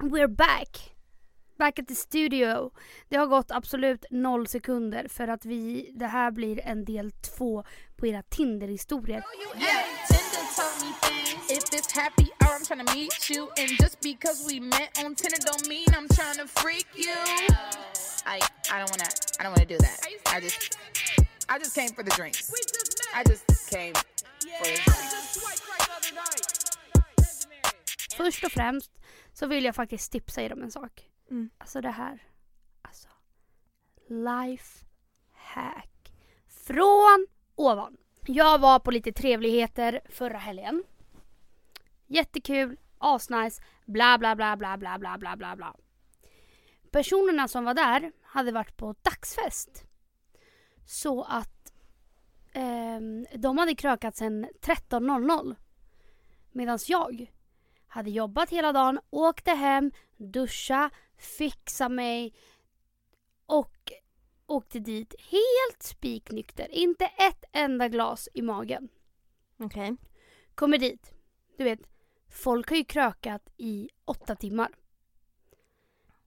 We're back! Back at the studio. Det har gått absolut noll sekunder för att vi, det här blir en del två på era Tinder-historier. Don't wanna don't wanna do that. Just I just came for the drinks. I just came for the drinks. Först och främst så vill jag faktiskt tipsa er om en sak. Mm. Alltså det här. Alltså. Life hack. Från ovan. Jag var på lite trevligheter förra helgen. Jättekul, asnice, bla bla bla bla bla bla bla bla bla. Personerna som var där hade varit på dagsfest. Så att ehm, de hade krökat sedan 13.00. Medan jag hade jobbat hela dagen, åkte hem, duscha, fixa mig och åkte dit helt spiknykter. Inte ett enda glas i magen. Okej. Kommer dit. Du vet, folk har ju krökat i åtta timmar.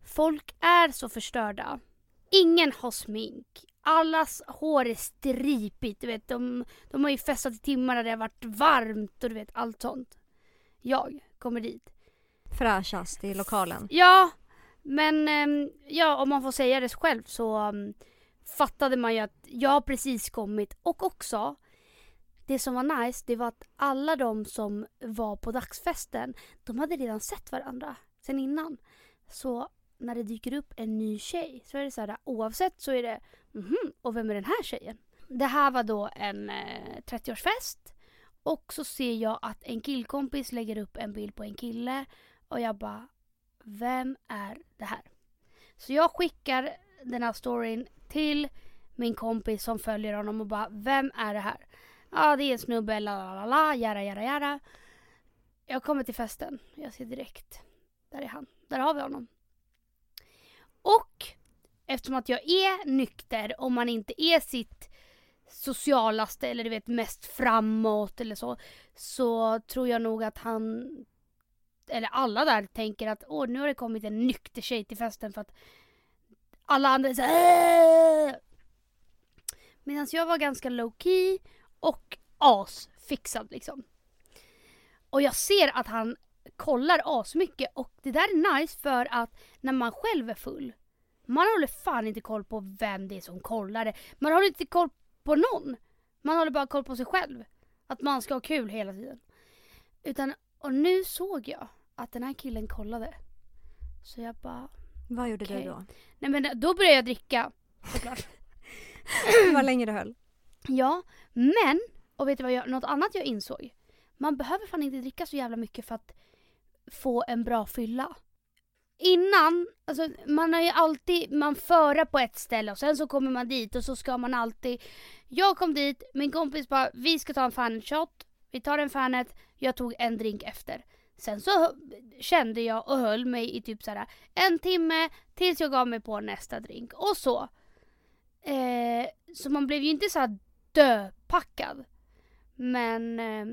Folk är så förstörda. Ingen har smink. Allas hår är stripigt. Du vet, de, de har ju festat i timmar där det har varit varmt och du vet allt sånt. Jag kommer dit. Fräschast i lokalen. Ja, men ehm, ja, om man får säga det själv så um, fattade man ju att jag precis kommit och också det som var nice det var att alla de som var på dagsfesten de hade redan sett varandra sen innan. Så när det dyker upp en ny tjej så är det så här oavsett så är det mhm, och vem är den här tjejen? Det här var då en eh, 30-årsfest och så ser jag att en killkompis lägger upp en bild på en kille och jag bara vem är det här? Så jag skickar den här storyn till min kompis som följer honom och bara vem är det här? Ja det är en snubbe, la la la la, jara jara jara. Jag kommer till festen, jag ser direkt. Där är han, där har vi honom. Och eftersom att jag är nykter om man inte är sitt socialaste eller du vet mest framåt eller så. Så tror jag nog att han eller alla där tänker att åh nu har det kommit en nykter tjej till festen för att alla andra är såhär äh! Medan jag var ganska low key och asfixad liksom. Och jag ser att han kollar asmycket och det där är nice för att när man själv är full man håller fan inte koll på vem det är som kollar det. Man håller inte koll på någon. Man håller bara koll på sig själv. Att man ska ha kul hela tiden. Utan, och nu såg jag att den här killen kollade. Så jag bara, Vad gjorde Okej. du då? nej men då började jag dricka. Såklart. Vad länge det höll? ja, men, och vet du vad jag, något annat jag insåg? Man behöver fan inte dricka så jävla mycket för att få en bra fylla. Innan, alltså man har ju alltid, man förar på ett ställe och sen så kommer man dit och så ska man alltid Jag kom dit, min kompis bara vi ska ta en fanet shot Vi tar en fanet, jag tog en drink efter. Sen så kände jag och höll mig i typ såhär en timme tills jag gav mig på nästa drink och så. Eh, Så man blev ju inte såhär döpackad. Men, eh,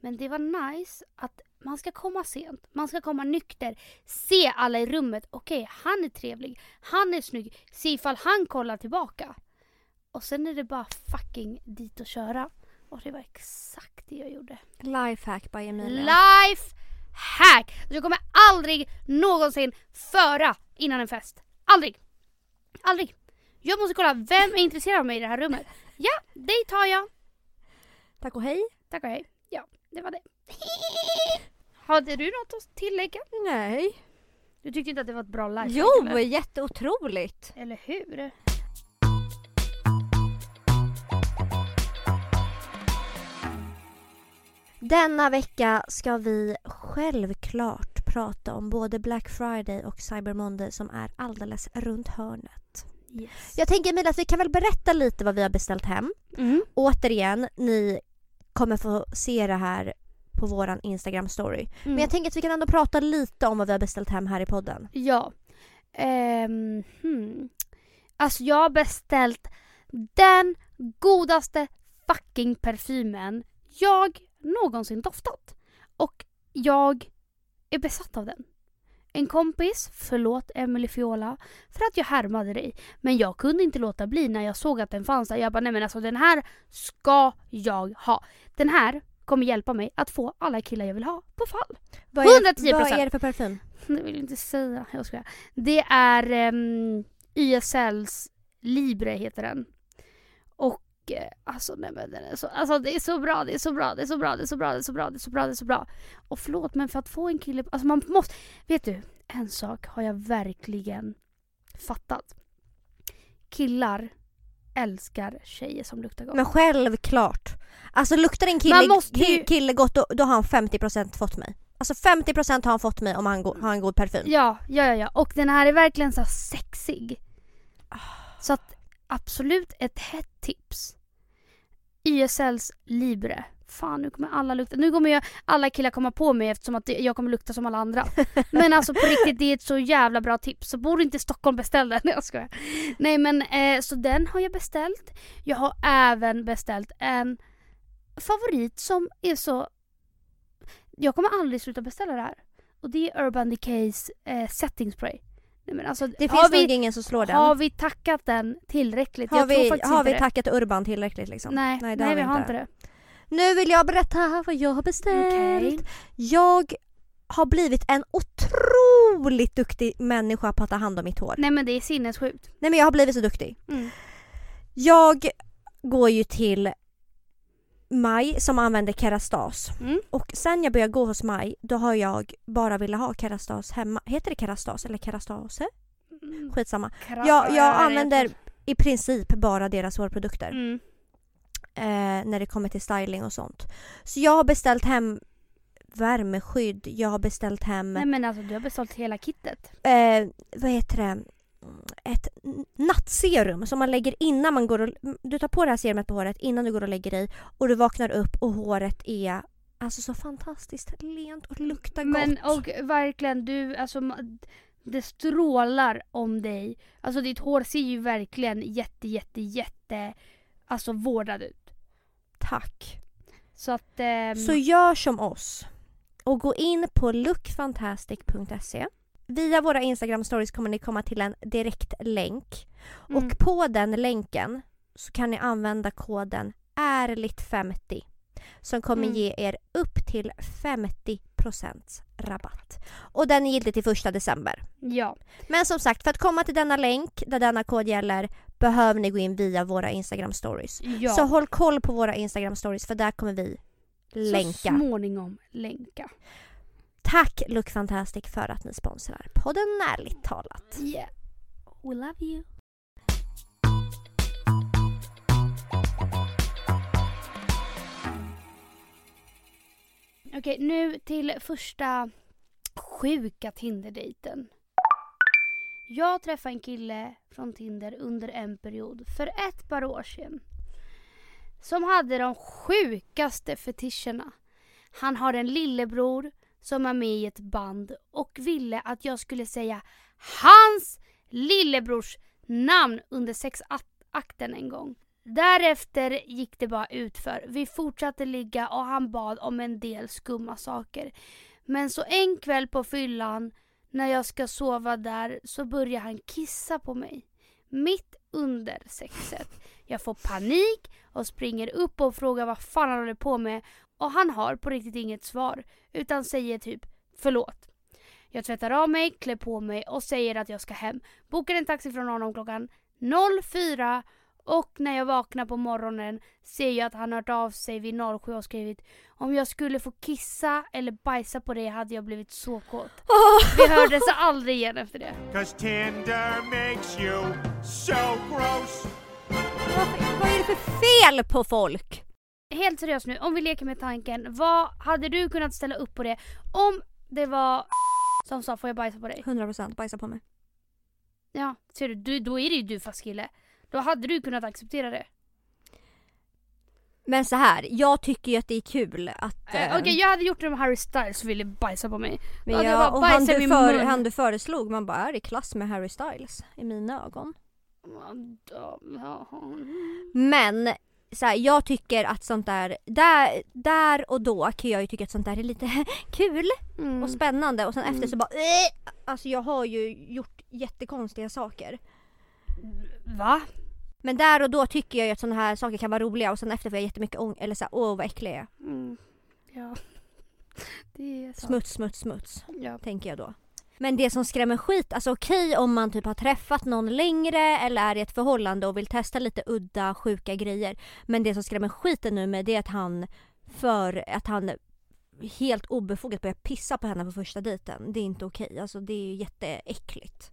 men det var nice att man ska komma sent, man ska komma nykter, se alla i rummet, okej han är trevlig, han är snygg, se ifall han kollar tillbaka. Och sen är det bara fucking dit och köra. Och det var exakt det jag gjorde. Lifehack by Emilia. Life hack! Så jag kommer aldrig någonsin föra innan en fest. Aldrig! Aldrig! Jag måste kolla, vem är intresserad av mig i det här rummet? Ja, dig tar jag. Tack och hej. Tack och hej. Ja, det var det. Hade du något att tillägga? Nej. Du tyckte inte att det var ett bra lifehack? Jo, eller? jätteotroligt. Eller hur? Denna vecka ska vi självklart prata om både Black Friday och Cyber Monday som är alldeles runt hörnet. Yes. Jag tänker Emilia att vi kan väl berätta lite vad vi har beställt hem. Mm. Återigen, ni kommer få se det här på våran Instagram story. Men jag tänker att vi kan ändå prata lite om vad vi har beställt hem här i podden. Ja. Ehm, hmm. Alltså jag har beställt den godaste fucking parfymen jag någonsin doftat. Och jag är besatt av den. en kompis, förlåt Emily Fiola, för att jag härmade dig. Men jag kunde inte låta bli när jag såg att den fanns där. Jag bara, nej men alltså den här ska jag ha. Den här kommer hjälpa mig att få alla killar jag vill ha på fall. Vad är, 110%. vad är det för parfym? Det vill jag inte säga. Jag skojar. Det är um, YSLs Libre heter den. Och eh, alltså nej men den är så, alltså det är så bra, det är så bra, det är så bra, det är så bra, det är så bra, det är så bra, det är så bra. Och förlåt men för att få en kille, alltså man måste, vet du, en sak har jag verkligen fattat. Killar älskar tjejer som luktar gott. Men självklart. Alltså luktar en kille, ju- ki- kille gott då, då har han 50% fått mig. Alltså 50% har han fått mig om han go- har en god parfym. Ja, ja, ja, ja. Och den här är verkligen så sexig. Så att absolut ett hett tips. YSLs Libre. Fan nu kommer alla lukta. Nu kommer jag, alla killar komma på mig eftersom att jag kommer lukta som alla andra. Men alltså på riktigt det är ett så jävla bra tips. Så bor du inte i Stockholm beställ den. Nej jag skojar. Nej men eh, så den har jag beställt. Jag har även beställt en favorit som är så... Jag kommer aldrig sluta beställa det här. Och det är Urban Decays eh, setting spray. Nej, men alltså, Det har finns vi, nog ingen som slår den. Har vi tackat den tillräckligt? Har vi, har vi tackat Urban tillräckligt liksom? Nej, nej, det vi har inte det. Nu vill jag berätta vad jag har beställt. Okej. Jag har blivit en otroligt duktig människa på att ta hand om mitt hår. Nej men det är sinnessjukt. Nej men jag har blivit så duktig. Mm. Jag går ju till Maj som använder Kerastas. Mm. Och sen jag började gå hos Maj då har jag bara velat ha Kerastas hemma. Heter det Kerastas eller Kerastase? Mm. Skitsamma. Kra- Jag, jag använder i princip bara deras hårprodukter. Mm. Eh, när det kommer till styling och sånt. Så jag har beställt hem värmeskydd, jag har beställt hem, Nej men alltså du har beställt hela kittet. eh, vad heter det, ett nattserum som man lägger innan man går och, du tar på det här serumet på håret innan du går och lägger dig och du vaknar upp och håret är alltså så fantastiskt lent och luktar Men gott. och verkligen du, alltså det strålar om dig. Alltså ditt hår ser ju verkligen jätte jätte jätte alltså vårdad ut. Tack. Så att ehm, Så gör som oss och gå in på lookfantastic.se. Via våra Instagram stories kommer ni komma till en direkt länk mm. och på den länken så kan ni använda koden ärligt50 som kommer Mm. ge er upp till 50% rabatt. Och den är giltig till första december. Ja. Men som sagt, för att komma till denna länk där denna kod gäller behöver ni gå in via våra Instagram stories. ja. Så håll koll på våra Instagram stories för där kommer vi Så länka. småningom länka. Tack Look Fantastic för att ni sponsrar podden Ärligt talat. Yeah. We love you. Okej, nu till första sjuka Tinder-dejten. Jag träffade en kille från Tinder under en period för ett par år sedan. Som hade de sjukaste fetischerna. Han har en lillebror som är med i ett band och ville att jag skulle säga hans lillebrors namn under sexakten en gång. Därefter gick det bara utför. Vi fortsatte ligga och han bad om en del skumma saker. Men så en kväll på fyllan när jag ska sova där så börjar han kissa på mig. Mitt under sexet. Jag får panik och springer upp och frågar vad fan han håller på med och han har på riktigt inget svar utan säger typ förlåt. Jag tvättar av mig, klär på mig och säger att jag ska hem. Bokar en taxi från honom klockan 04 och när jag vaknar på morgonen ser jag att han hört av sig vid 07 och skrivit om jag skulle få kissa eller bajsa på dig hade jag blivit så kåt. Vi hördes aldrig igen efter det. Cause Tinder makes you so gross. Vad, vad är det för fel på folk? Helt seriöst nu, om vi leker med tanken. Vad hade du kunnat ställa upp på det om det var som sa får jag bajsa på dig? 100% bajsa på mig. Ja, ser du, du då är det ju du fast kille. Då hade du kunnat acceptera det. Men så här, jag tycker ju att det är kul att... Eh, eh, Okej jag hade gjort det med Harry Styles ville bajsa på mig. men jag, jag bara och han du, för, han du föreslog, man bara är i klass med Harry Styles i mina ögon. Men så här, jag tycker att sånt där, där, där och då kan jag ju tycka att sånt där är lite kul Mm. och spännande och sen efter Mm. så bara äh! Alltså jag har ju gjort jättekonstiga saker. Va? Men där och då tycker jag ju att såna här saker kan vara roliga och sen efter får jag jättemycket ång eller så här, åh vad äcklig jag är. Mm. Ja. Det är sant. Smuts, smuts, smuts. Ja. tänker jag då. Men det som skrämmer skit, alltså okej om man typ har träffat någon längre eller är i ett förhållande och vill testa lite udda, sjuka grejer. Men det som skrämmer skiten nu med det är att han för att han helt obefogat börjar pissa på henne på första dejten. Det är inte okej, alltså det är jätteäckligt.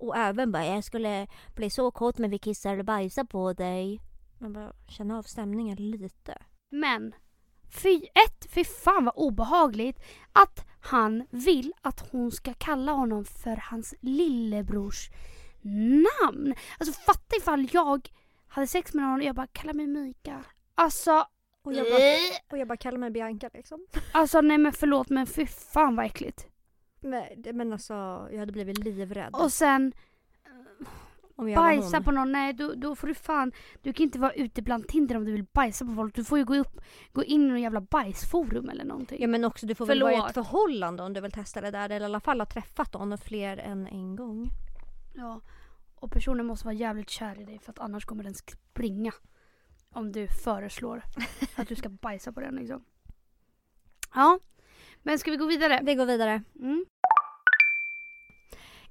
Och även bara, jag skulle bli så kåt men vi kissar och bajsar på dig. Man bara, känna av stämningen lite. Men, fy, ett, fy fan vad obehagligt att han vill att hon ska kalla honom för hans lillebrors namn. Alltså fatta ifall jag hade sex med någon och jag bara kalla mig Mika. Alltså, Och jag bara, och jag bara kallar mig Bianca liksom. alltså nej men förlåt men fy fan vad äckligt. Men, men alltså, jag hade blivit livrädd. Och sen om jag bajsa hon. på någon, nej då, då får du fan, du kan inte vara ute bland Tinder om du vill bajsa på folk. Du får ju gå upp, gå in i någon jävla bajsforum eller någonting. Ja men också du får väl vara i Förlåt. ett förhållande om du vill testa det där. Eller i alla fall ha träffat någon fler än en gång. Ja. Och personen måste vara jävligt kär i dig för att annars kommer den springa. Om du föreslår att du ska bajsa på den liksom. Ja. Men ska vi gå vidare? Vi går vidare. Mm.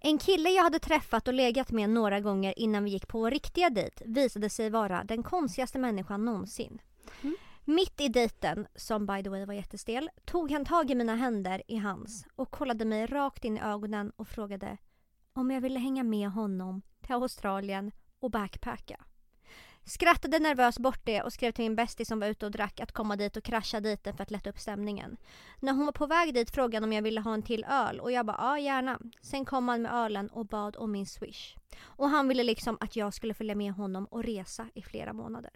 En kille jag hade träffat och legat med några gånger innan vi gick på vår riktiga dejt visade sig vara den konstigaste människan någonsin. Mm. Mitt i dejten, som by the way var jättestel, tog han tag i mina händer i hans och kollade mig rakt in i ögonen och frågade om jag ville hänga med honom till Australien och backpacka. Skrattade nervöst bort det och skrev till min bästis som var ute och drack att komma dit och krascha dejten för att lätta upp stämningen. När hon var på väg dit frågade han om jag ville ha en till öl och jag bara ja gärna. Sen kom han med ölen och bad om min swish. Och han ville liksom att jag skulle följa med honom och resa i flera månader.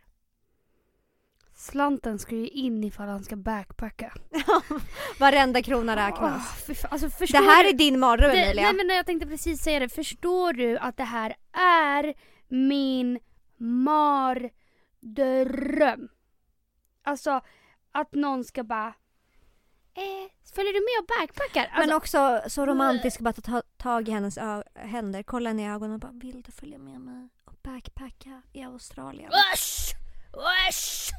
Slanten ska ju in ifall han ska backpacka. Varenda krona räknas. Fan. alltså, Det här du? är din mardröm Emilia. Nej men jag tänkte precis säga det. Förstår du att det här är min mardröm? Alltså att någon ska bara eh, Följer du med och backpackar? Alltså, Men också så romantiskt att bara ta tag i hennes händer, kolla henne i ögonen och bara vill du följa med mig och backpacka i Australien? Usch! Usch!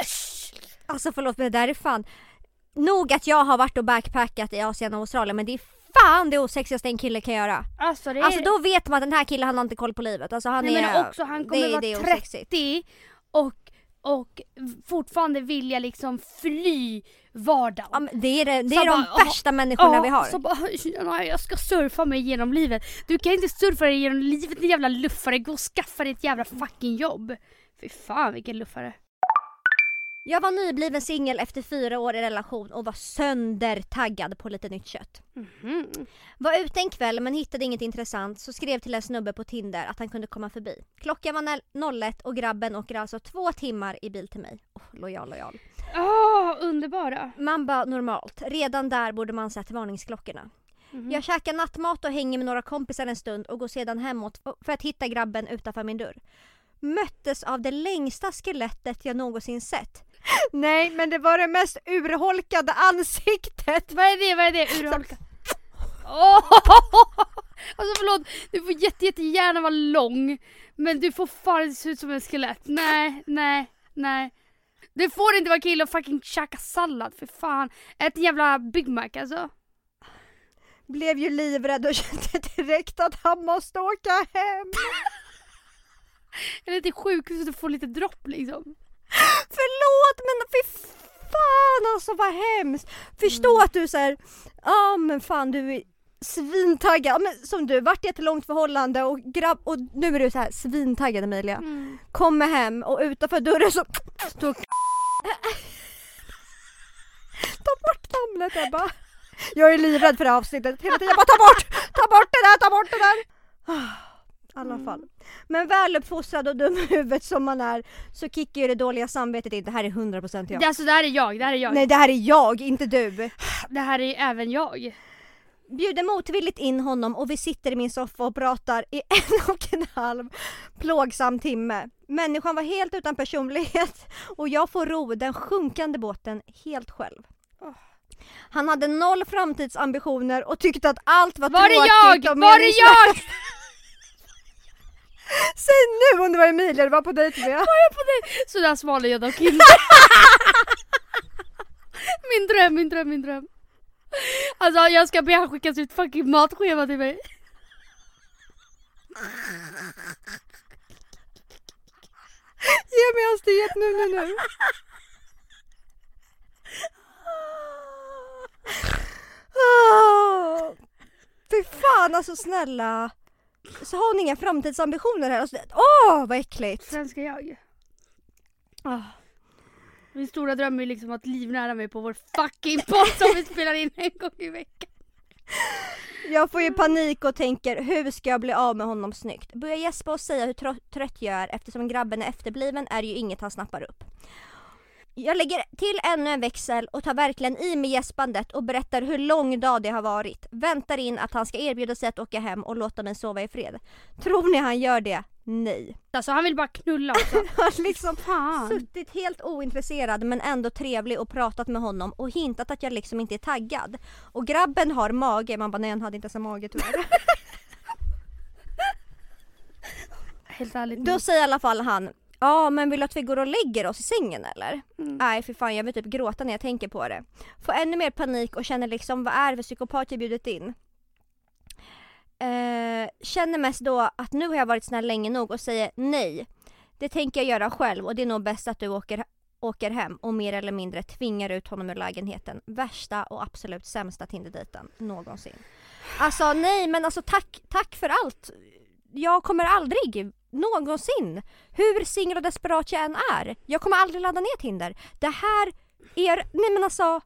Usch! Alltså förlåt men det där är fan Nog att jag har varit och backpackat i Asien och Australien men det är fan det osexigaste en kille kan göra. Alltså det är Alltså då vet man att den här killen han har inte koll på livet. Alltså han Nej, är... men också han kommer det, vara det är 30 osexigt. och, och fortfarande vilja liksom fly vardagen. Ja, det är, det, det är de bara, värsta människorna vi har. Så bara, nej, jag ska surfa mig genom livet. Du kan inte surfa dig genom livet din jävla luffare. Gå och skaffa dig ett jävla fucking jobb. Fy fan vilken luffare. Jag var nybliven singel efter fyra år i relation och var söndertaggad på lite nytt kött. Mhm. Var ute en kväll men hittade inget intressant så skrev till en snubbe på Tinder att han kunde komma förbi. Klockan var nä- 01 och grabben åker alltså två timmar i bil till mig. Oh, lojal, lojal. Åh, underbara. Man bara normalt. Redan där borde man sett varningsklockorna. Mhm. Jag käkar nattmat och hänger med några kompisar en stund och går sedan hemåt för att hitta grabben utanför min dörr. Möttes av det längsta skelettet jag någonsin sett. Nej, men det var det mest urholkade ansiktet. Vad är det? Vad är det? Urholka. Åh! Alltså förlåt, du får jätte, jättegärna vara lång. Men du får fan se ut som en skelett. Nej, nej, nej. Du får inte vara kille och fucking käka sallad, för fan. Ät en jävla Big Mac alltså. Blev ju livrädd och kände direkt att han måste åka hem. Eller till sjukhuset och få lite dropp liksom. Förlåt men fy fan alltså vad hemskt. Förstå att du säger ja men fan du är svintaggad, men som du varit i ett långt förhållande och grabb och nu är du så här svintaggad Emilia. Mm. Kommer hem och utanför dörren så står Ta bort namnet Ebba. Jag är livrädd för det här avsnittet hela tiden. Jag bara ta bort, ta bort det där, ta bort det där. I alla fall. Men väluppfostrad och dum i huvudet som man är så kickar ju det dåliga samvetet in. Det här är 100% jag. Det, alltså det här är jag, det här är jag. Nej det här är jag, inte du. Det här är även jag. Bjuder motvilligt in honom och vi sitter i min soffa och pratar i en och en halv plågsam timme. Människan var helt utan personlighet och jag får ro den sjunkande båten helt själv. Han hade noll framtidsambitioner och tyckte att allt var, Var det tråkigt jag? och Var det jag? Säg nu om det var Emilia du var på dejt med. Sådär svalde jag dock inte. min dröm, min dröm, min dröm. Alltså jag ska be han skicka ut fucking matschema till mig. Ge mig hastighet nu, nu, nu. Ah. Fy fan alltså snälla. Så har hon inga framtidsambitioner här. Alltså, Åh vad äckligt. Sen ska jag. Ah. Min stora dröm är liksom att livnära mig på vår fucking podd som vi spelar in en gång i veckan. Jag får ju panik och tänker hur ska jag bli av med honom snyggt? Börjar gäspa och säga hur trö- trött jag är eftersom grabben är efterbliven är det ju inget han snappar upp. Jag lägger till ännu en växel och tar verkligen i med gäspandet och berättar hur lång dag det har varit. Väntar in att han ska erbjuda sig att åka hem och låta mig sova i fred. Tror ni han gör det? Nej. Alltså han vill bara knulla också. Jag har liksom Fan. suttit helt ointresserad men ändå trevlig och pratat med honom och hintat att jag liksom inte är taggad. Och grabben har mage, man bara nej han hade inte ens en mage tyvärr. Helt ärligt. Då säger i alla fall han Ja men vill du att vi går och lägger oss i sängen eller? Mm. Nej för fan jag vill typ gråta när jag tänker på det. Får ännu mer panik och känner liksom vad är det för psykopat jag bjudit in? Eh, känner mest då att nu har jag varit snäll länge nog och säger nej. Det tänker jag göra själv och det är nog bäst att du åker, åker hem och mer eller mindre tvingar ut honom ur lägenheten. Värsta och absolut sämsta Tinder-dejten någonsin. Alltså nej men alltså tack, tack för allt. Jag kommer aldrig någonsin, hur singel och desperat jag än är, jag kommer aldrig ladda ner Tinder. Det här är, nej men alltså,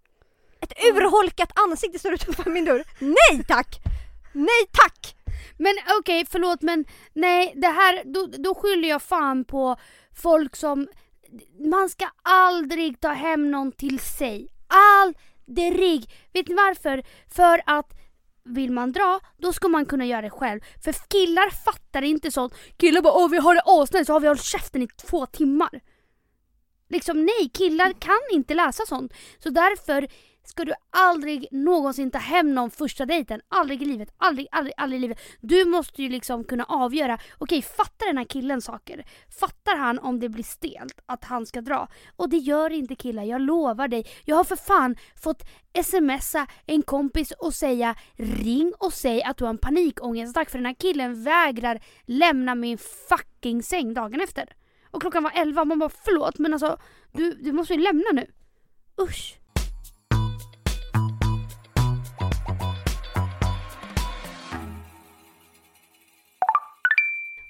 ett urholkat ansikte står utanför min dörr. Nej tack! Nej tack! Men okej, förlåt men nej det här, då, då skyller jag fan på folk som, man ska aldrig ta hem någon till sig. Aldrig! Vet ni varför? För att vill man dra, då ska man kunna göra det själv. För killar fattar inte sånt. Killar bara åh vi har det asnice så har vi hållit käften i två timmar. Liksom nej, killar kan inte läsa sånt. Så därför ska du aldrig någonsin ta hem någon första dejten. Aldrig i livet. Aldrig, aldrig, aldrig i livet. Du måste ju liksom kunna avgöra. Okej, fattar den här killen saker? Fattar han om det blir stelt att han ska dra? Och det gör inte killar, jag lovar dig. Jag har för fan fått smsa en kompis och säga ring och säg att du har en panikångestattack för den här killen vägrar lämna min fucking säng dagen efter. Och klockan var 11 man bara förlåt men alltså du, du måste ju lämna nu. Usch.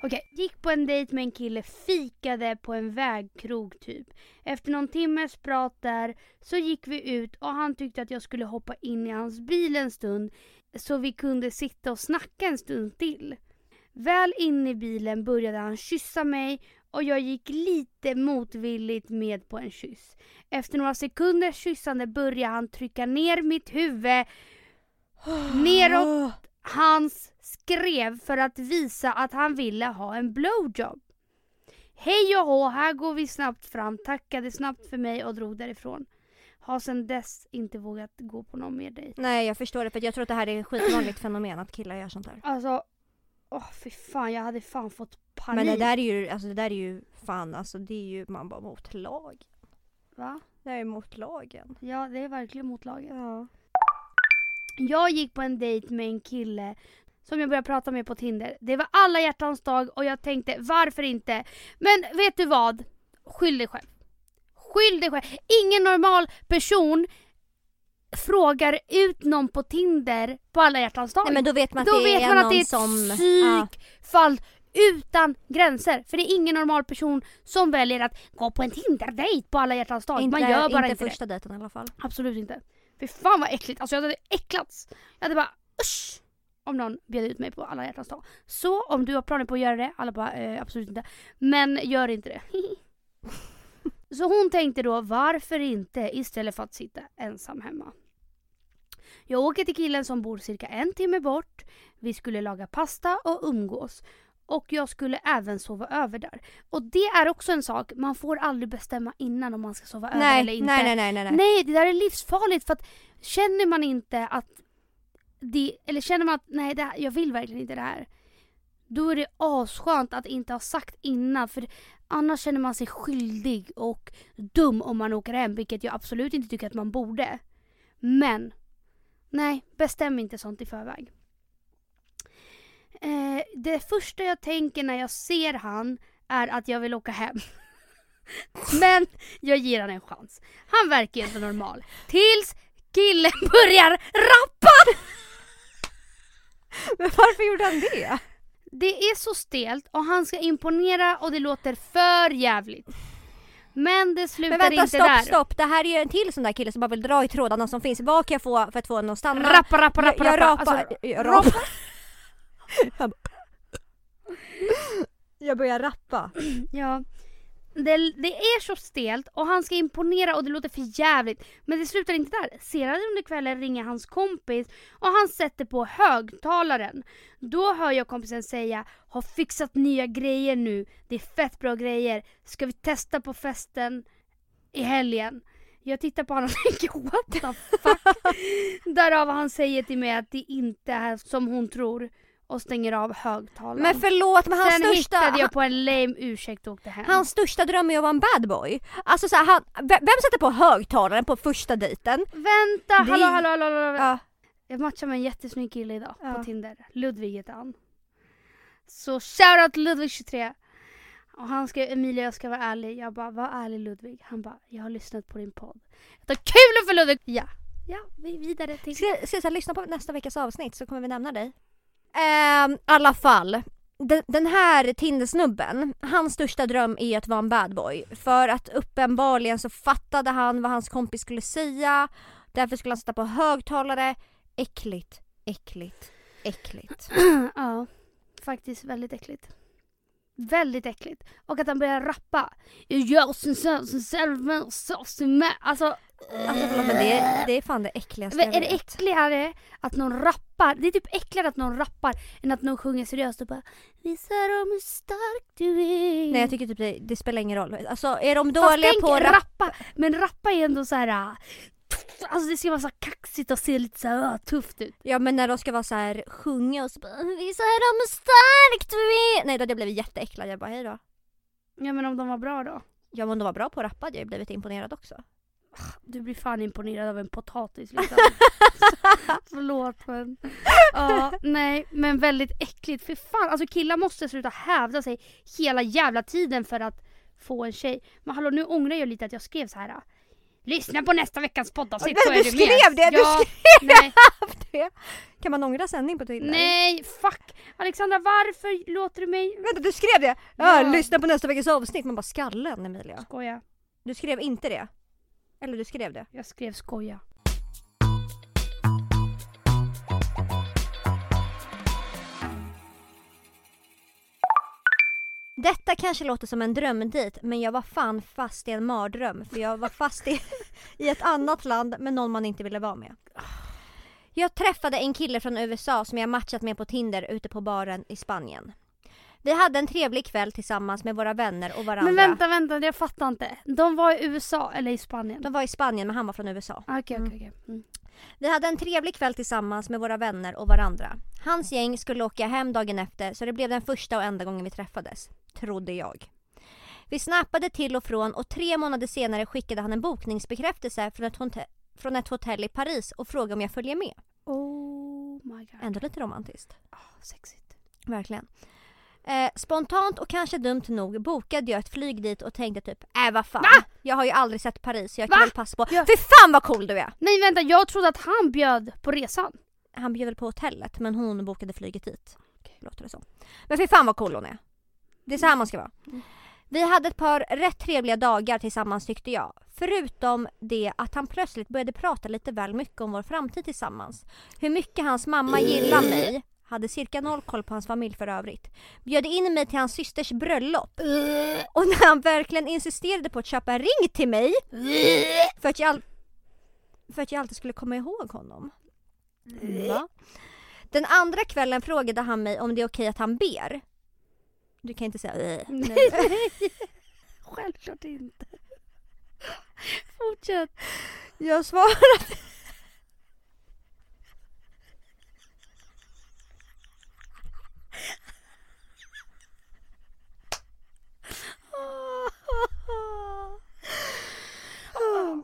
Okej, gick på en dejt med en kille, fikade på en vägkrog typ. Efter någon timmes prat där så gick vi ut och han tyckte att jag skulle hoppa in i hans bil en stund så vi kunde sitta och snacka en stund till. Väl inne i bilen började han kyssa mig och jag gick lite motvilligt med på en kyss. Efter några sekunders kyssande började han trycka ner mitt huvud neråt hans skrev för att visa att han ville ha en blowjob. Hej och hå, här går vi snabbt fram, tackade snabbt för mig och drog därifrån. Har sedan dess inte vågat gå på någon mer dejt. Nej jag förstår det för jag tror att det här är ett skitvanligt fenomen att killar gör sånt här. Alltså, åh fy fan jag hade fan fått panik. Men det där är ju, alltså det där är ju fan alltså det är ju man bara mot lag. Va? Det är mot lagen. Ja det är verkligen mot laget. Ja. Jag gick på en dejt med en kille som jag började prata med på Tinder. Det var alla hjärtans dag och jag tänkte varför inte? Men vet du vad? Skyll dig själv. Skyll dig själv. Ingen normal person frågar ut någon på Tinder på alla hjärtans dag. Nej men då vet man att Då det vet är man att det är ett som... Ja. psykfall utan gränser. För det är ingen normal person som väljer att gå på en Tinder-dejt på alla hjärtans dag. Inte, man gör bara inte inte, det. första dejten i alla fall. Absolut inte. Fy fan vad äckligt. Alltså jag hade äcklats. Jag hade bara usch. Om någon bjöd ut mig på alla hjärtans dag. Så om du har planer på att göra det, alla bara eh, absolut inte. Men gör inte det. Så hon tänkte då varför inte istället för att sitta ensam hemma. Jag åker till killen som bor cirka en timme bort. Vi skulle laga pasta och umgås och jag skulle även sova över där. Och det är också en sak, man får aldrig bestämma innan om man ska sova över Nej, eller inte. nej, nej, nej, nej, nej. Nej, det där är livsfarligt för att känner man inte att det, eller känner man att nej, det här, jag vill verkligen inte det här. Då är det asskönt att inte ha sagt innan för annars känner man sig skyldig och dum om man åker hem vilket jag absolut inte tycker att man borde. Men nej, bestäm inte sånt i förväg. Eh, det första jag tänker när jag ser han är att jag vill åka hem. Men jag ger han en chans. Han verkar ju inte normal. Tills killen börjar rappa! Men varför gjorde han det? Det är så stelt och han ska imponera och det låter för jävligt. Men det slutar Men vänta, inte stopp, där. stopp. Det här är ju en till sån där kille som bara vill dra i trådarna som finns. Vad kan jag få för att få honom att stanna? Rappa, rappa, rappa, jag, jag rappa. Alltså, jag, rap- rapar. Jag, bara- jag börjar rappa. Ja. Det, det är så stelt och han ska imponera och det låter för jävligt. Men det slutar inte där. Senare under kvällen ringer hans kompis och han sätter på högtalaren. Då hör jag kompisen säga har fixat nya grejer nu. Det är fett bra grejer. Ska vi testa på festen i helgen? Jag tittar på honom och tänker what the fuck? Därav han säger till mig att det inte är som hon tror och stänger av högtalaren. Men förlåt men hans Sen största, hittade jag på en lame ursäkt och åkte hem. hans största dröm är att vara en bad boy. Alltså så här, han, vem sätter på högtalaren på första dejten? Vänta, Det- hallå, hallå, hallå, hallå. Ja. Jag matchar med en jättesnygg kille idag Ja. på Tinder. Ludvig heter han. Så shoutout Ludvig23. Och han skrev Emilia jag ska vara ärlig. Jag bara var ärlig Ludvig. Han bara jag har lyssnat på din podd. Det är kul för Ludvig! Ja. Ja, vi vidare till... Ska, ska jag lyssna på nästa veckas avsnitt så kommer vi nämna dig. Eh, I alla fall. Den, den här Tindersnubben, hans största dröm är att vara en bad boy. För att uppenbarligen så fattade han vad hans kompis skulle säga. Därför skulle han sätta på högtalare. Äckligt, äckligt, äckligt. ja, faktiskt väldigt äckligt. Väldigt äckligt. Och att han börjar rappa. Alltså Alltså förlåt men det, det är fan det äckligaste Men jag är det vet. äckligare att någon rappar? Det är typ äckligare att någon rappar än att någon sjunger seriöst och bara Visa dem hur stark du är. Nej jag tycker typ det, det spelar ingen roll. Alltså är de Fast dåliga tänk på att rappa? rappa. Men rappa är ändå så här. äh, Alltså det ska vara så här kaxigt och se lite så här, äh, tufft ut. Ja men när de ska vara så här sjunga och så bara Visa dem hur stark du är. Nej då hade jag blivit jätteäcklad. Jag bara hej då. Ja men om de var bra då? Ja men de var bra på att rappa hade jag blivit imponerad också. Du blir fan imponerad av en potatis liksom. Förlåt men. Ja, nej men väldigt äckligt. För fan, alltså killar måste sluta hävda sig hela jävla tiden för att få en tjej. Men hallå nu ångrar jag lite att jag skrev så här. Lyssna på nästa veckans poddavsnitt så du är du med. skrev det, du ja, skrev nej, det. Kan man ångra sändning på Tinder? nej, fuck. Alexandra varför låter du mig... Vänta du skrev det? Ja. lyssna på nästa veckas avsnitt. Man bara skallen Emilia. Skoja. Du skrev inte det? Eller du skrev det? Jag skrev skoja. Detta kanske låter som en drömdejt men jag var fan fast i en mardröm för jag var fast i, i ett annat land med någon man inte ville vara med. Jag träffade en kille från USA som jag matchat med på Tinder ute på baren i Spanien. Vi hade en trevlig kväll tillsammans med våra vänner och varandra. Men vänta, vänta, jag fattar inte. De var i USA eller i Spanien? De var i Spanien men han var från USA. Ah, Okej, Mm. okej, okej. Mm. Vi hade en trevlig kväll tillsammans med våra vänner och varandra. Hans gäng skulle åka hem dagen efter så det blev den första och enda gången vi träffades. Trodde jag. Vi snappade till och från och tre månader senare skickade han en bokningsbekräftelse från ett, hotell, från ett hotell i Paris och frågade om jag följer med. Oh my god. Ändå lite romantiskt. Ah, sexigt. Verkligen. Eh, spontant och kanske dumt nog bokade jag ett flyg dit och tänkte typ äh vad fan. Va? Jag har ju aldrig sett Paris så jag kan Va? väl passa på. Ja. Fy fan vad cool du är! Nej vänta, jag trodde att han bjöd på resan. Han bjöd väl på hotellet men hon bokade flyget dit. Låter det som. Men fy fan vad cool hon är. Det är så här man ska vara. Mm. Vi hade ett par rätt trevliga dagar tillsammans tyckte jag. Förutom det att han plötsligt började prata lite väl mycket om vår framtid tillsammans. Hur mycket hans mamma gillar mig. Hade cirka noll koll på hans familj för övrigt. Bjöd in mig till hans systers bröllop. Och när han verkligen insisterade på att köpa en ring till mig. För att jag, för att jag alltid skulle komma ihåg honom. Va? Den andra kvällen frågade han mig om det är okej att han ber. Du kan inte säga äh. Nej. Självklart inte. Fortsätt. Jag svarade.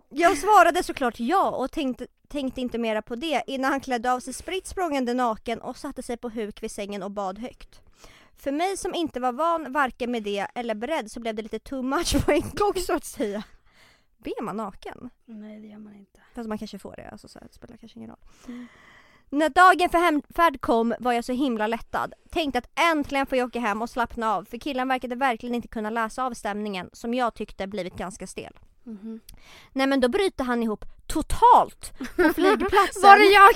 Jag svarade såklart ja och tänkte, tänkte inte mera på det innan han klädde av sig spritt språngande naken och satte sig på huk vid sängen och bad högt. För mig som inte var van varken med det eller beredd så blev det lite too much på en gång så att säga. Ber man naken? Nej det gör man inte. Fast man kanske får det, alltså så här, det spelar kanske ingen roll. Mm. När dagen för hemfärd kom var jag så himla lättad. Tänkte att äntligen får jag åka hem och slappna av för killen verkade verkligen inte kunna läsa av stämningen som jag tyckte blivit ganska stel. Mhm. Nej men då bryter han ihop totalt på flygplatsen. Var det jag?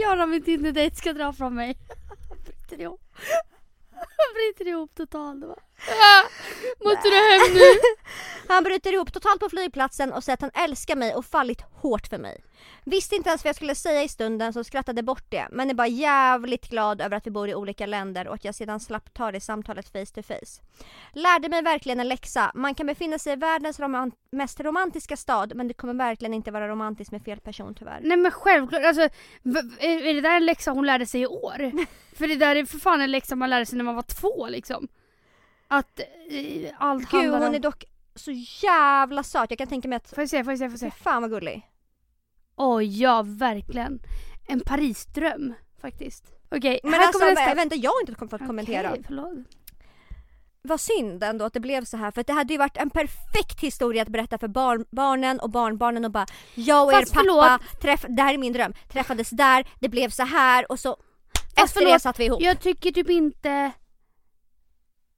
jag och min Tinder-dejt ska dra från mig. Han bryter ihop. Han bryter ihop totalt. Måste du hem nu? Han bryter ihop totalt på flygplatsen och säger att han älskar mig och fallit hårt för mig. Visste inte ens vad jag skulle säga i stunden så skrattade bort det men är bara jävligt glad över att vi bor i olika länder och att jag sedan slapp ta det samtalet face to face. Lärde mig verkligen en läxa. Man kan befinna sig i världens roman- mest romantiska stad men det kommer verkligen inte vara romantiskt med fel person tyvärr. Nej men självklart, alltså, är det där en läxa hon lärde sig i år? för det där är för fan en läxa man lärde sig när man var två liksom. Att eh, allt Gud handlar hon om... är dock så jävla söt. Jag kan tänka mig att... Får jag se, får jag se, får jag se. fan vad gullig. Oj ja, verkligen. En Parisdröm faktiskt. Okej, Men här alltså kommer nästa. vänta jag har inte fått kommentera. Okej, förlåt. Vad synd ändå att det blev så här för att det hade ju varit en perfekt historia att berätta för barn, barnen och barnbarnen och bara Jag och Fast er pappa, träff, det här är min dröm, träffades där, det blev så här och så efter det förlåt, satt vi ihop. Jag tycker typ inte...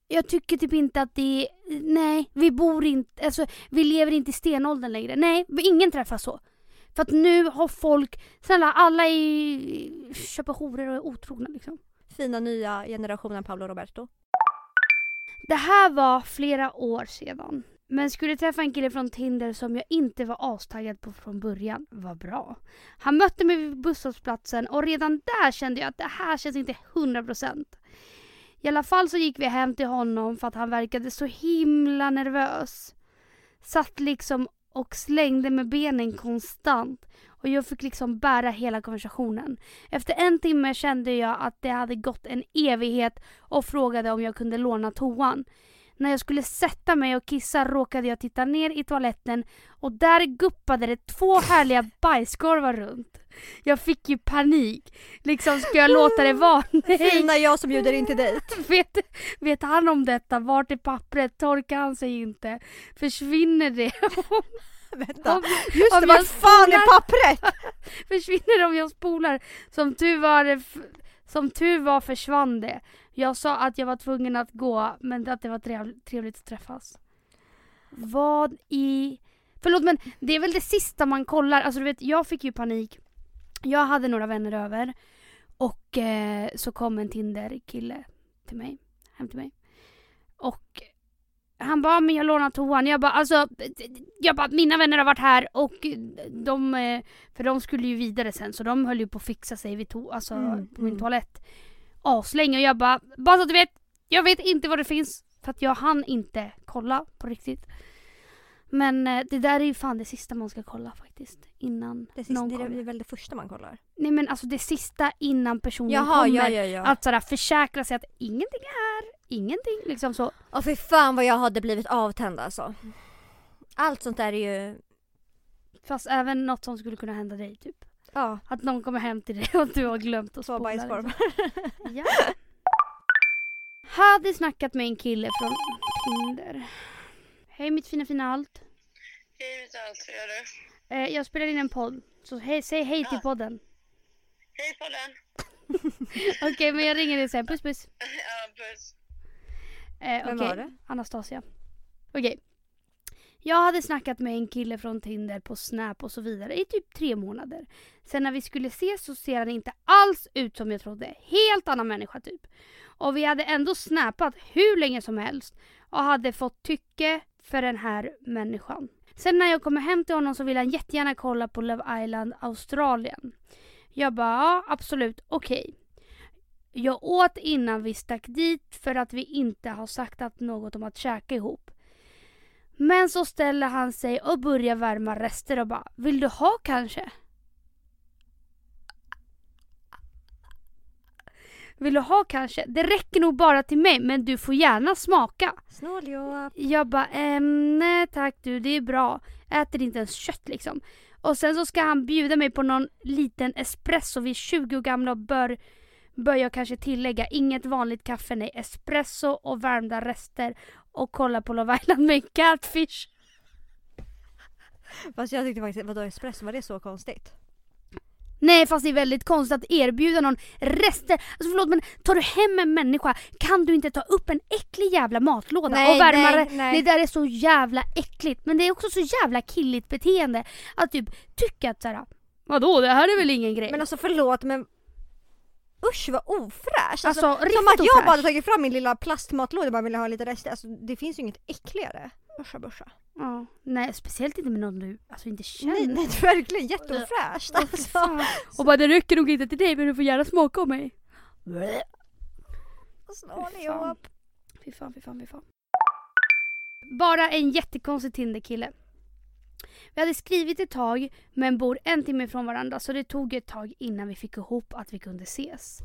Jag tycker typ inte att det Nej, vi bor inte... Alltså, vi lever inte i stenåldern längre. Nej, ingen träffas så. För att nu har folk... Snälla, alla är, köper horor och är otrogna liksom. Fina nya generationen Paolo Roberto. Det här var flera år sedan. Men skulle träffa en kille från Tinder som jag inte var astaggad på från början. Vad bra. Han mötte mig vid busshållplatsen och redan där kände jag att det här känns inte 100%. I alla fall så gick vi hem till honom för att han verkade så himla nervös. Satt liksom och slängde med benen konstant. Och jag fick liksom bära hela konversationen. Efter en timme kände jag att det hade gått en evighet och frågade om jag kunde låna toan. När jag skulle sätta mig och kissa råkade jag titta ner i toaletten och där guppade det två härliga bajskorvar runt. Jag fick ju panik. Liksom, ska jag låta det vara? Nej. Fina jag som bjuder in till dejt. Vet, vet han om detta? Vart är pappret? Torkar han sig inte? Försvinner det? Vänta. Om- Just om det, vart fan är pappret? Försvinner det om jag spolar? Som tur var, som tur var försvann det. Jag sa att jag var tvungen att gå men att det var trev- trevligt att träffas. Vad i... Förlåt men det är väl det sista man kollar. Alltså du vet jag fick ju panik. Jag hade några vänner över och eh, så kom en Tinder-kille till mig. Hem till mig. Och han bara, men jag lånar toan. Jag bara, alltså, jag bara, mina vänner har varit här och de, eh, för de skulle ju vidare sen så de höll ju på att fixa sig vid to- alltså, Mm, på min mm. toalett. Aslänge och jag bara, bara så att du vet, jag vet inte vad det finns för att jag hann inte kolla på riktigt. Men eh, det där är ju fan det sista man ska kolla faktiskt. Innan Det, sista, någon det kommer. är väl det första man kollar? Nej men alltså det sista innan personen Jaha, kommer. ja ja ja. Att sådär försäkra sig att ingenting är här, ingenting liksom så. Åh fy fan vad jag hade blivit avtänd alltså. Allt sånt där är ju, Fast även något som skulle kunna hända dig typ. ja, Att någon kommer hem till dig och du har glömt att två spola. bajskorvar. Liksom. Ja. Hade snackat med en kille från Tinder. Hej mitt fina fina allt. Hej mitt allt, hur gör du? Eh, jag spelar in en podd. Så hej, säg hej till Ja. podden. Hej podden! Okej men jag ringer dig sen. Puss puss. ja, puss. Eh, Vem okej. var det? Anastasia. Okej. Jag hade snackat med en kille från Tinder på Snap och så vidare i typ tre månader. Sen när vi skulle ses så ser han inte alls ut som jag trodde. Helt annan människa typ. Och vi hade ändå snappat hur länge som helst och hade fått tycke för den här människan. Sen när jag kommer hem till honom så vill han jättegärna kolla på Love Island Australien. Jag bara ja, absolut, okej. Jag åt innan vi stack dit för att vi inte har sagt att något om att käka ihop. Men så ställer han sig och börjar värma rester och bara Vill du ha kanske? Vill du ha kanske? Det räcker nog bara till mig men du får gärna smaka. Snåljåp. Jag bara, ehm, nej tack du, det är bra. Äter inte ens kött liksom. Och sen så ska han bjuda mig på någon liten espresso. Vi är 20 år gamla och bör, bör jag kanske tillägga. Inget vanligt kaffe, nej. Espresso och värmda rester. Och kolla på Love Island med en catfish. Fast jag tyckte faktiskt, vadå espresso, var det så konstigt? Nej fast det är väldigt konstigt att erbjuda någon rester. Alltså förlåt men tar du hem en människa kan du inte ta upp en äcklig jävla matlåda Nej, och värma nej, det. nej. Det där är så jävla äckligt. Men det är också så jävla killigt beteende att typ tycka att såhär Vadå det här är väl ingen grej? Men alltså förlåt men Usch vad ofräscht! Alltså, Alltså, riktigt som att jag bara hade tagit fram min lilla plastmatlåda och bara ville ha lite rester. Alltså det finns ju inget äckligare. Uscha buscha. Ja, nej speciellt inte med någon du alltså inte känner. Nej, nej verkligen jätteofräscht. Alltså. Och bara det räcker nog inte till dig men du får gärna smaka om mig. Snåljåp. Fy fan, fy fan, fy fan. Bara en jättekonstig Tinder-kille. Vi hade skrivit ett tag men bor en timme ifrån varandra så det tog ett tag innan vi fick ihop att vi kunde ses.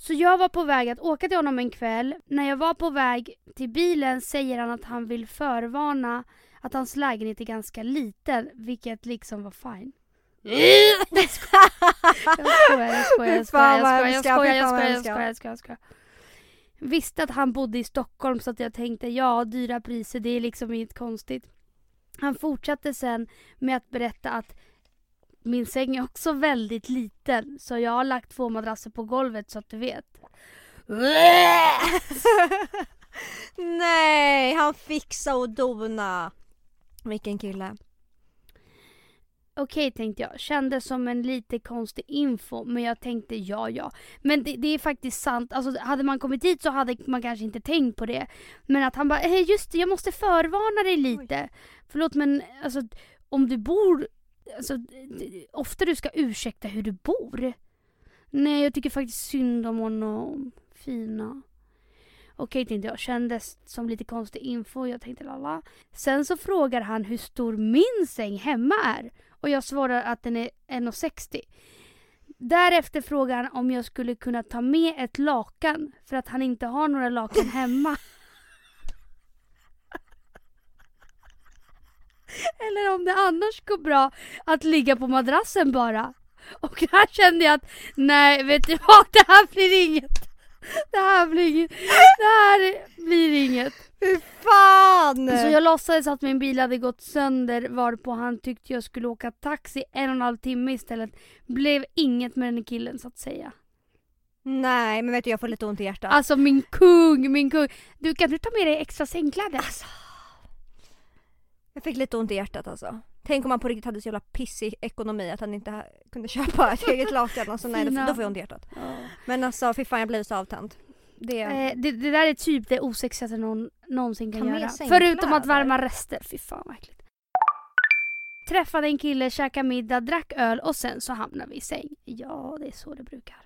Så jag var på väg att åka till honom en kväll. När jag var på väg till bilen säger han att han vill förvarna att hans lägenhet är ganska liten, vilket liksom var fine. Jag skojar, jag skojar, jag skojar, jag skojar, jag skojar, jag skojar. Visste att han bodde i Stockholm så att jag tänkte ja, dyra priser, det är liksom inget konstigt. Han fortsatte sen med att berätta att min säng är också väldigt liten så jag har lagt två madrasser på golvet så att du vet. Nej, han fixa och dona. Vilken kille. Okej tänkte jag, kändes som en lite konstig info men jag tänkte ja ja. Men det, det är faktiskt sant, alltså hade man kommit hit så hade man kanske inte tänkt på det. Men att han bara, hej just det jag måste förvarna dig lite. Förlåt men alltså om du bor, alltså ofta du ska ursäkta hur du bor. Nej jag tycker faktiskt synd om honom. Fina. Okej tänkte jag, kändes som lite konstig info. Jag tänkte lala. Sen så frågar han hur stor min säng hemma är. Och jag svarar att den är 1,60. Därefter frågar han om jag skulle kunna ta med ett lakan för att han inte har några lakan hemma. Eller om det annars går bra att ligga på madrassen bara. Och här kände jag att nej, vet du vad? Det här blir inget. Det här blir inget. Det här blir inget. Fy fan! Så jag låtsades att min bil hade gått sönder varpå han tyckte jag skulle åka taxi en och en halv timme istället. Blev inget med den killen så att säga. Nej men vet du jag får lite ont i hjärtat. Alltså min kung, min kung. Du kan du ta med dig extra sängkläder? Alltså. Jag fick lite ont i hjärtat alltså. Tänk om man på riktigt hade så jävla pissig ekonomi att han inte kunde köpa ett eget lakan. Alltså, nej, då, får jag ont i hjärtat. Men alltså fy fan jag blev så avtänd. Det... Eh, det, det där är typ det osexigaste någon någonsin kan med göra. Förutom att värma rester. Fy fan vad äckligt. Träffade en kille, käkade middag, drack öl och sen så hamnade vi i säng. Ja, det är så det brukar.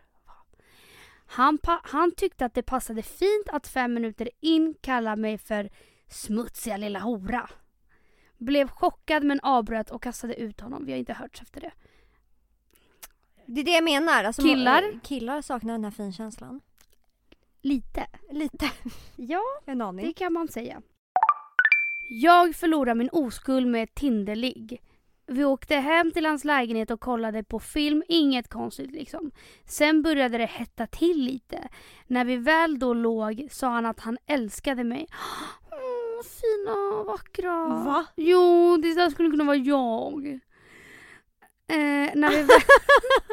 Han, han tyckte att det passade fint att fem minuter in kalla mig för smutsiga lilla hora. Blev chockad men avbröt och kastade ut honom. Vi har inte hörts efter det. Det är det jag menar. Alltså, Killar? må- killar saknar den här finkänslan. Lite. Lite. Ja, En Det aning. kan man säga. Jag förlorade min oskuld med ett Tinderligg. Vi åkte hem till hans lägenhet och kollade på film, inget konstigt liksom. Sen började det hetta till lite. När vi väl då låg sa han att han älskade mig. Åh, fina, vackra. Va? Jo, det där skulle kunna vara jag. Eh, när vi väl...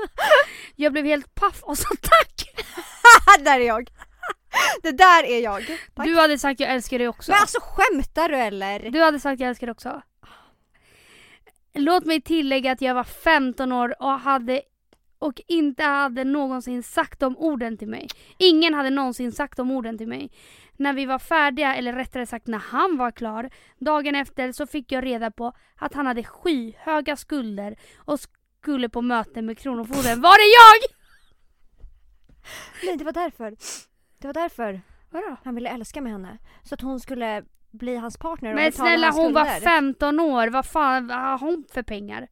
jag blev helt paff och sa tack. där är jag. Det där är jag. Tack. Du hade sagt jag älskar dig också. Men alltså skämtar du eller? Du hade sagt jag älskar dig också. Låt mig tillägga att jag var 15 år och hade och inte hade någonsin sagt de orden till mig. Ingen hade någonsin sagt de orden till mig. När vi var färdiga, eller rättare sagt när han var klar, dagen efter så fick jag reda på att han hade skyhöga skulder och skulle på möte med Kronofogden. Var det jag? nej, det var därför. Det var därför Vadå? han ville älska med henne. Så att hon skulle bli hans partner och Men betala snälla hans hon var skulder. 15 år, vad fan har hon för pengar?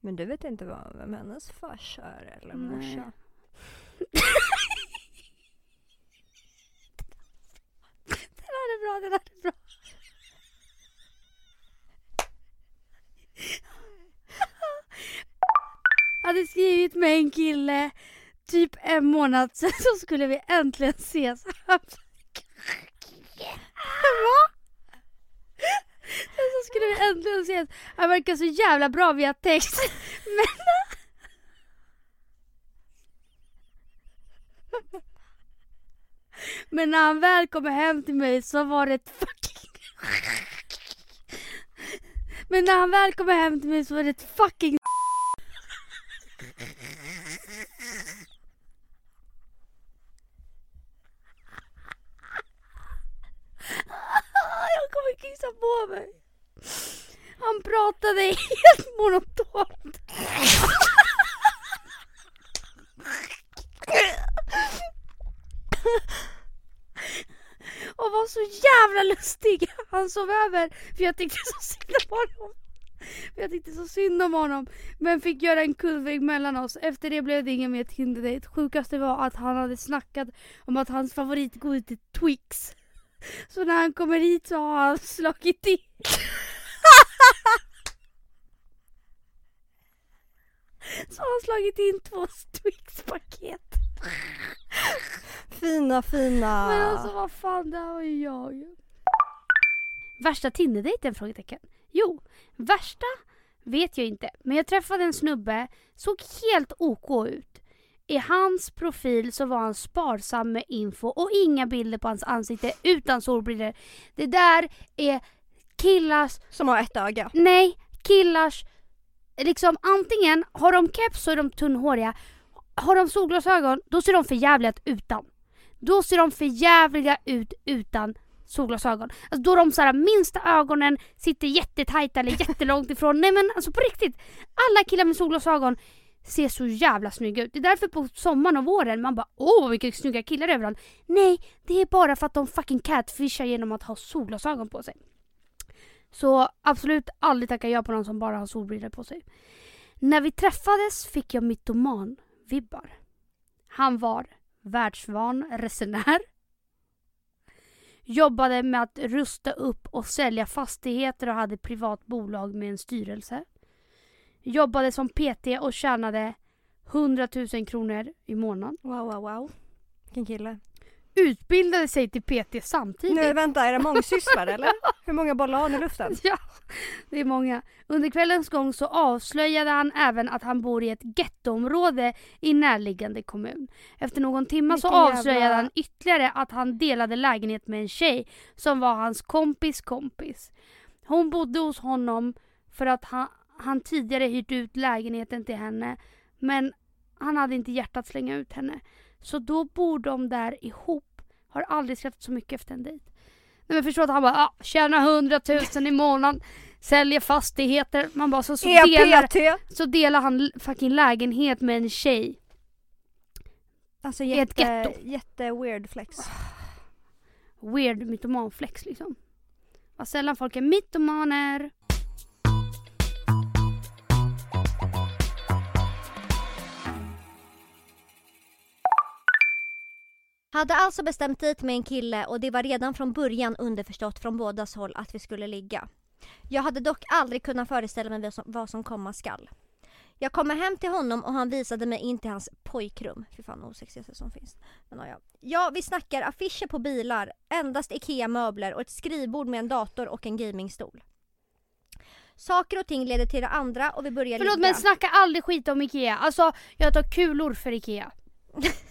Men du vet inte vad, vem hennes farsa är eller Nej. morsa? Den här är bra, den här är bra. Jag hade skrivit med en kille typ en månad sen så skulle vi äntligen ses. Va? Sen så skulle vi äntligen ses. Han verkar så jävla bra via text. Men... Men när han väl kommer hem till mig så var det ett fucking... Men när han väl kommer hem till mig så var det ett fucking... Jag kommer kissa på mig. Han pratade helt monotont. Och var så jävla lustig. Han sov över för jag tyckte så synd om honom. För jag tyckte så synd om honom. Men fick göra en kullväg mellan oss. Efter det blev det ingen mer Tinder-dejt. Sjukaste var att han hade snackat om att hans favoritgodis är Twix. Så när han kommer hit så har han slagit i. Så har han slagit in två Twix-paket. Fina fina. Men alltså vad fan, det här var ju jag. Värsta Tinder-dejten? Frågetecken. Jo, värsta vet jag inte. Men jag träffade en snubbe, såg helt OK ut. I hans profil så var han sparsam med info och inga bilder på hans ansikte utan solbrillor. Det där är killars Som har ett öga. Nej, killars... Liksom antingen har de keps så är de tunnhåriga. Har de solglasögon då ser de för jävliga ut utan. Då ser de för jävliga ut utan solglasögon. Alltså då de så här, minsta ögonen sitter jättetajta eller jättelångt ifrån. Nej men alltså på riktigt. Alla killar med solglasögon ser så jävla snygga ut. Det är därför på sommaren och våren man bara åh vilka snygga killar överallt. Nej, det är bara för att de fucking catfishar genom att ha solglasögon på sig. Så absolut aldrig tacka ja på någon som bara har solbrillor på sig. När vi träffades fick jag vibbar. Han var världsvan resenär. Jobbade med att rusta upp och sälja fastigheter och hade privat bolag med en styrelse. Jobbade som PT och tjänade 100 000 kronor i månaden. Wow wow wow. Vilken kille. Utbildade sig till PT samtidigt. Nu vänta, är det mångsysslare eller? Hur många bollar har ni i luften? Ja, det är många. Under kvällens gång så avslöjade han även att han bor i ett gettoområde i närliggande kommun. Efter någon timme så Vilken jävla- avslöjade han ytterligare att han delade lägenhet med en tjej som var hans kompis kompis. Hon bodde hos honom för att han, han tidigare hyrt ut lägenheten till henne men han hade inte hjärtat att slänga ut henne. Så då bor de där ihop. Har aldrig skrattat så mycket efter en dejt. Nej men förstå att han bara ah, tjänar 100 000 i månaden, säljer fastigheter. Man bara så, så, delar, EPT! så delar han fucking lägenhet med en tjej. Alltså I ett jätte, getto. jätte weird flex. Weird mytomanflex liksom. Vad sällan folk är mytomaner. Hade alltså bestämt dit med en kille och det var redan från början underförstått från bådas håll att vi skulle ligga. Jag hade dock aldrig kunnat föreställa mig vad som, komma skall. Jag kommer hem till honom och han visade mig in till hans pojkrum. Fy fan osexigaste som finns. Men, ja. ja, vi snackar affischer på bilar, endast IKEA-möbler och ett skrivbord med en dator och en gamingstol. Saker och ting leder till det andra och vi börjar Förlåt ligga. men snacka aldrig skit om IKEA. Alltså jag tar kulor för IKEA.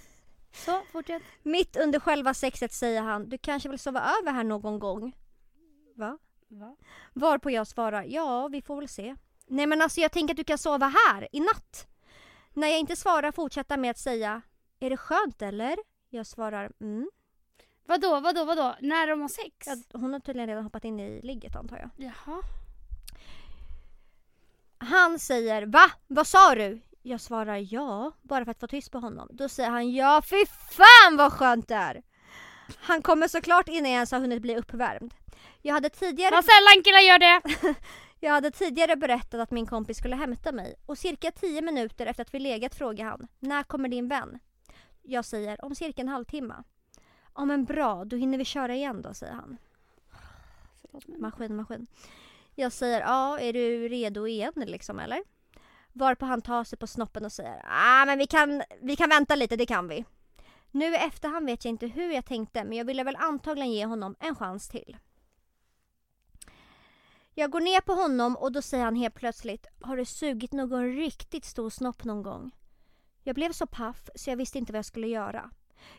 så, fortsätt. Mitt under själva sexet säger han, du kanske vill sova över här någon gång? Va? Va? Varpå jag svarar, ja vi får väl se. Nej men alltså jag tänker att du kan sova här i natt. När jag inte svarar fortsätter med att säga, är det skönt eller? Jag svarar, mm. Vadå, vadå, vadå? När de har sex? Ja, hon har tydligen redan hoppat in i ligget antar jag. Jaha. Han säger, va? Vad sa du? Jag svarar ja, bara för att få tyst på honom. Då säger han ja, fy fan vad skönt det är! Han kommer såklart innan jag ens har hunnit bli uppvärmd. Jag hade tidigare Vad sällan killar gör det. Jag hade tidigare berättat att min kompis skulle hämta mig och cirka 10 minuter efter att vi legat frågar han När kommer din vän? Jag säger om cirka en halvtimme. Ja men bra, då hinner vi köra igen då säger han. Maskin, maskin. Jag säger ja, är du redo igen liksom eller? Varpå han tar sig på snoppen och säger ah, men vi kan, vi kan vänta lite, det kan vi. Nu i efterhand vet jag inte hur jag tänkte men jag ville väl antagligen ge honom en chans till. Jag går ner på honom och då säger han helt plötsligt Har du sugit någon riktigt stor snopp någon gång? Jag blev så paff så jag visste inte vad jag skulle göra.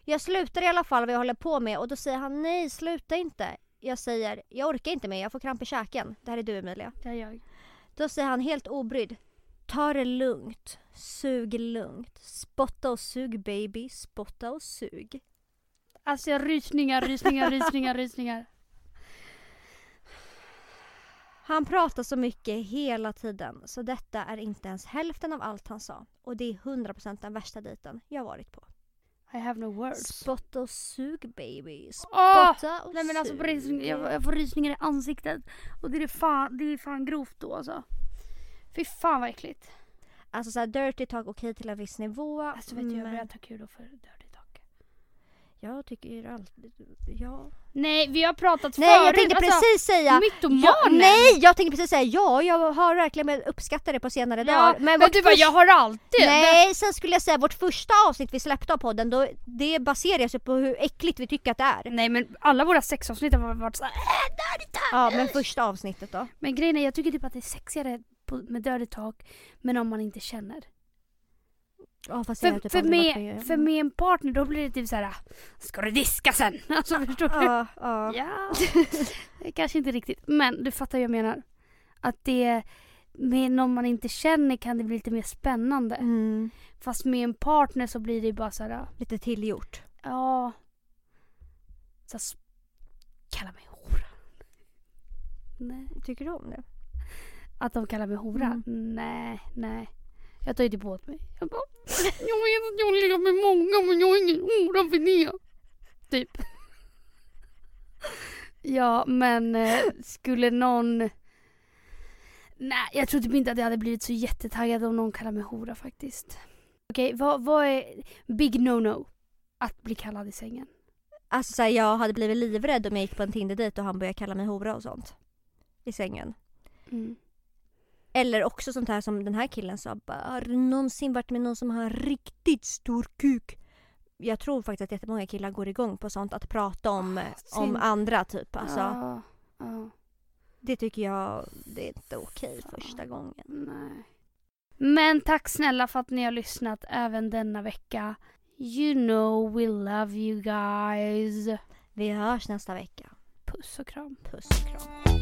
Jag slutar i alla fall vad jag håller på med och då säger han nej sluta inte. Jag säger jag orkar inte mer, jag får kramp i käken. Det här är du Emilia. Det är jag. Då säger han helt obrydd. Ta det lugnt. Sug lugnt. Spotta och sug baby. Spotta och sug. Alltså rysningar, rysningar, rysningar, rysningar. Han pratar så mycket hela tiden så detta är inte ens hälften av allt han sa. Och det är 100% den värsta dejten jag varit på. I have no words. Spotta och sug baby. Spotta och Nej men alltså sug. jag, jag får rysningar i ansiktet. Och det är fan, det är fan grovt då alltså. Fy fan vad äckligt. Alltså såhär dirty talk okej till en viss nivå. Alltså vet du jag men börjar ta kul för dirty talk. jag tycker ju alltid... Ja. Nej vi har pratat Nej förut. jag tänkte alltså, precis säga... Mytomanen! Ja, nej jag tänkte precis säga ja, jag har verkligen uppskattat det på senare Ja, dagar. men, vårt du bara jag har alltid. Nej, sen skulle jag säga vårt första avsnitt vi släppte av podden, då, det baserar sig på hur äckligt vi tycker att det är. Nej men alla våra sexavsnitt har varit såhär äh, dirty talk. Ja, men första avsnittet då? Men grejen är jag tycker typ att det är sexigare på, med dirty talk men om man inte känner. Ja, fast För, typ för, med, med- för med en partner då blir det typ såhär Ska du diska sen? Alltså förstår du? Ja, ja. Ja, kanske inte riktigt. Men du fattar vad jag menar. Att det med någon man inte känner kan det bli lite mer spännande. Mm, Fast med en partner så blir det bara såhär, lite tillgjort. ja. Så kalla mig hora. Nej. Tycker du om det? Att de kallar mig hora? Mm. Nej, nej. Jag tar ju typ åt mig. Jag bara, jag vet att jag legat med många men jag är ingen hora för det. Typ. Ja men eh, skulle någon... Nej jag tror typ inte att jag hade blivit så jättetaggad om någon kallar mig hora faktiskt. Okej vad, vad är big no-no? Att bli kallad i sängen. Alltså såhär, jag hade blivit livrädd om jag gick på en Tinder-dejt och han började kalla mig hora och sånt. I sängen. Mm. Eller också sånt här som den här killen sa. Har du någonsin varit med någon som har en riktigt stor kuk? Jag tror faktiskt att jättemånga killar går igång på sånt. Att prata om, om synd. andra typ. Alltså, Ja, ja. Det tycker jag det är inte okej första gången. Nej. Men tack snälla för att ni har lyssnat även denna vecka. You know we love you guys. Vi hörs nästa vecka. Puss och kram. Puss och kram.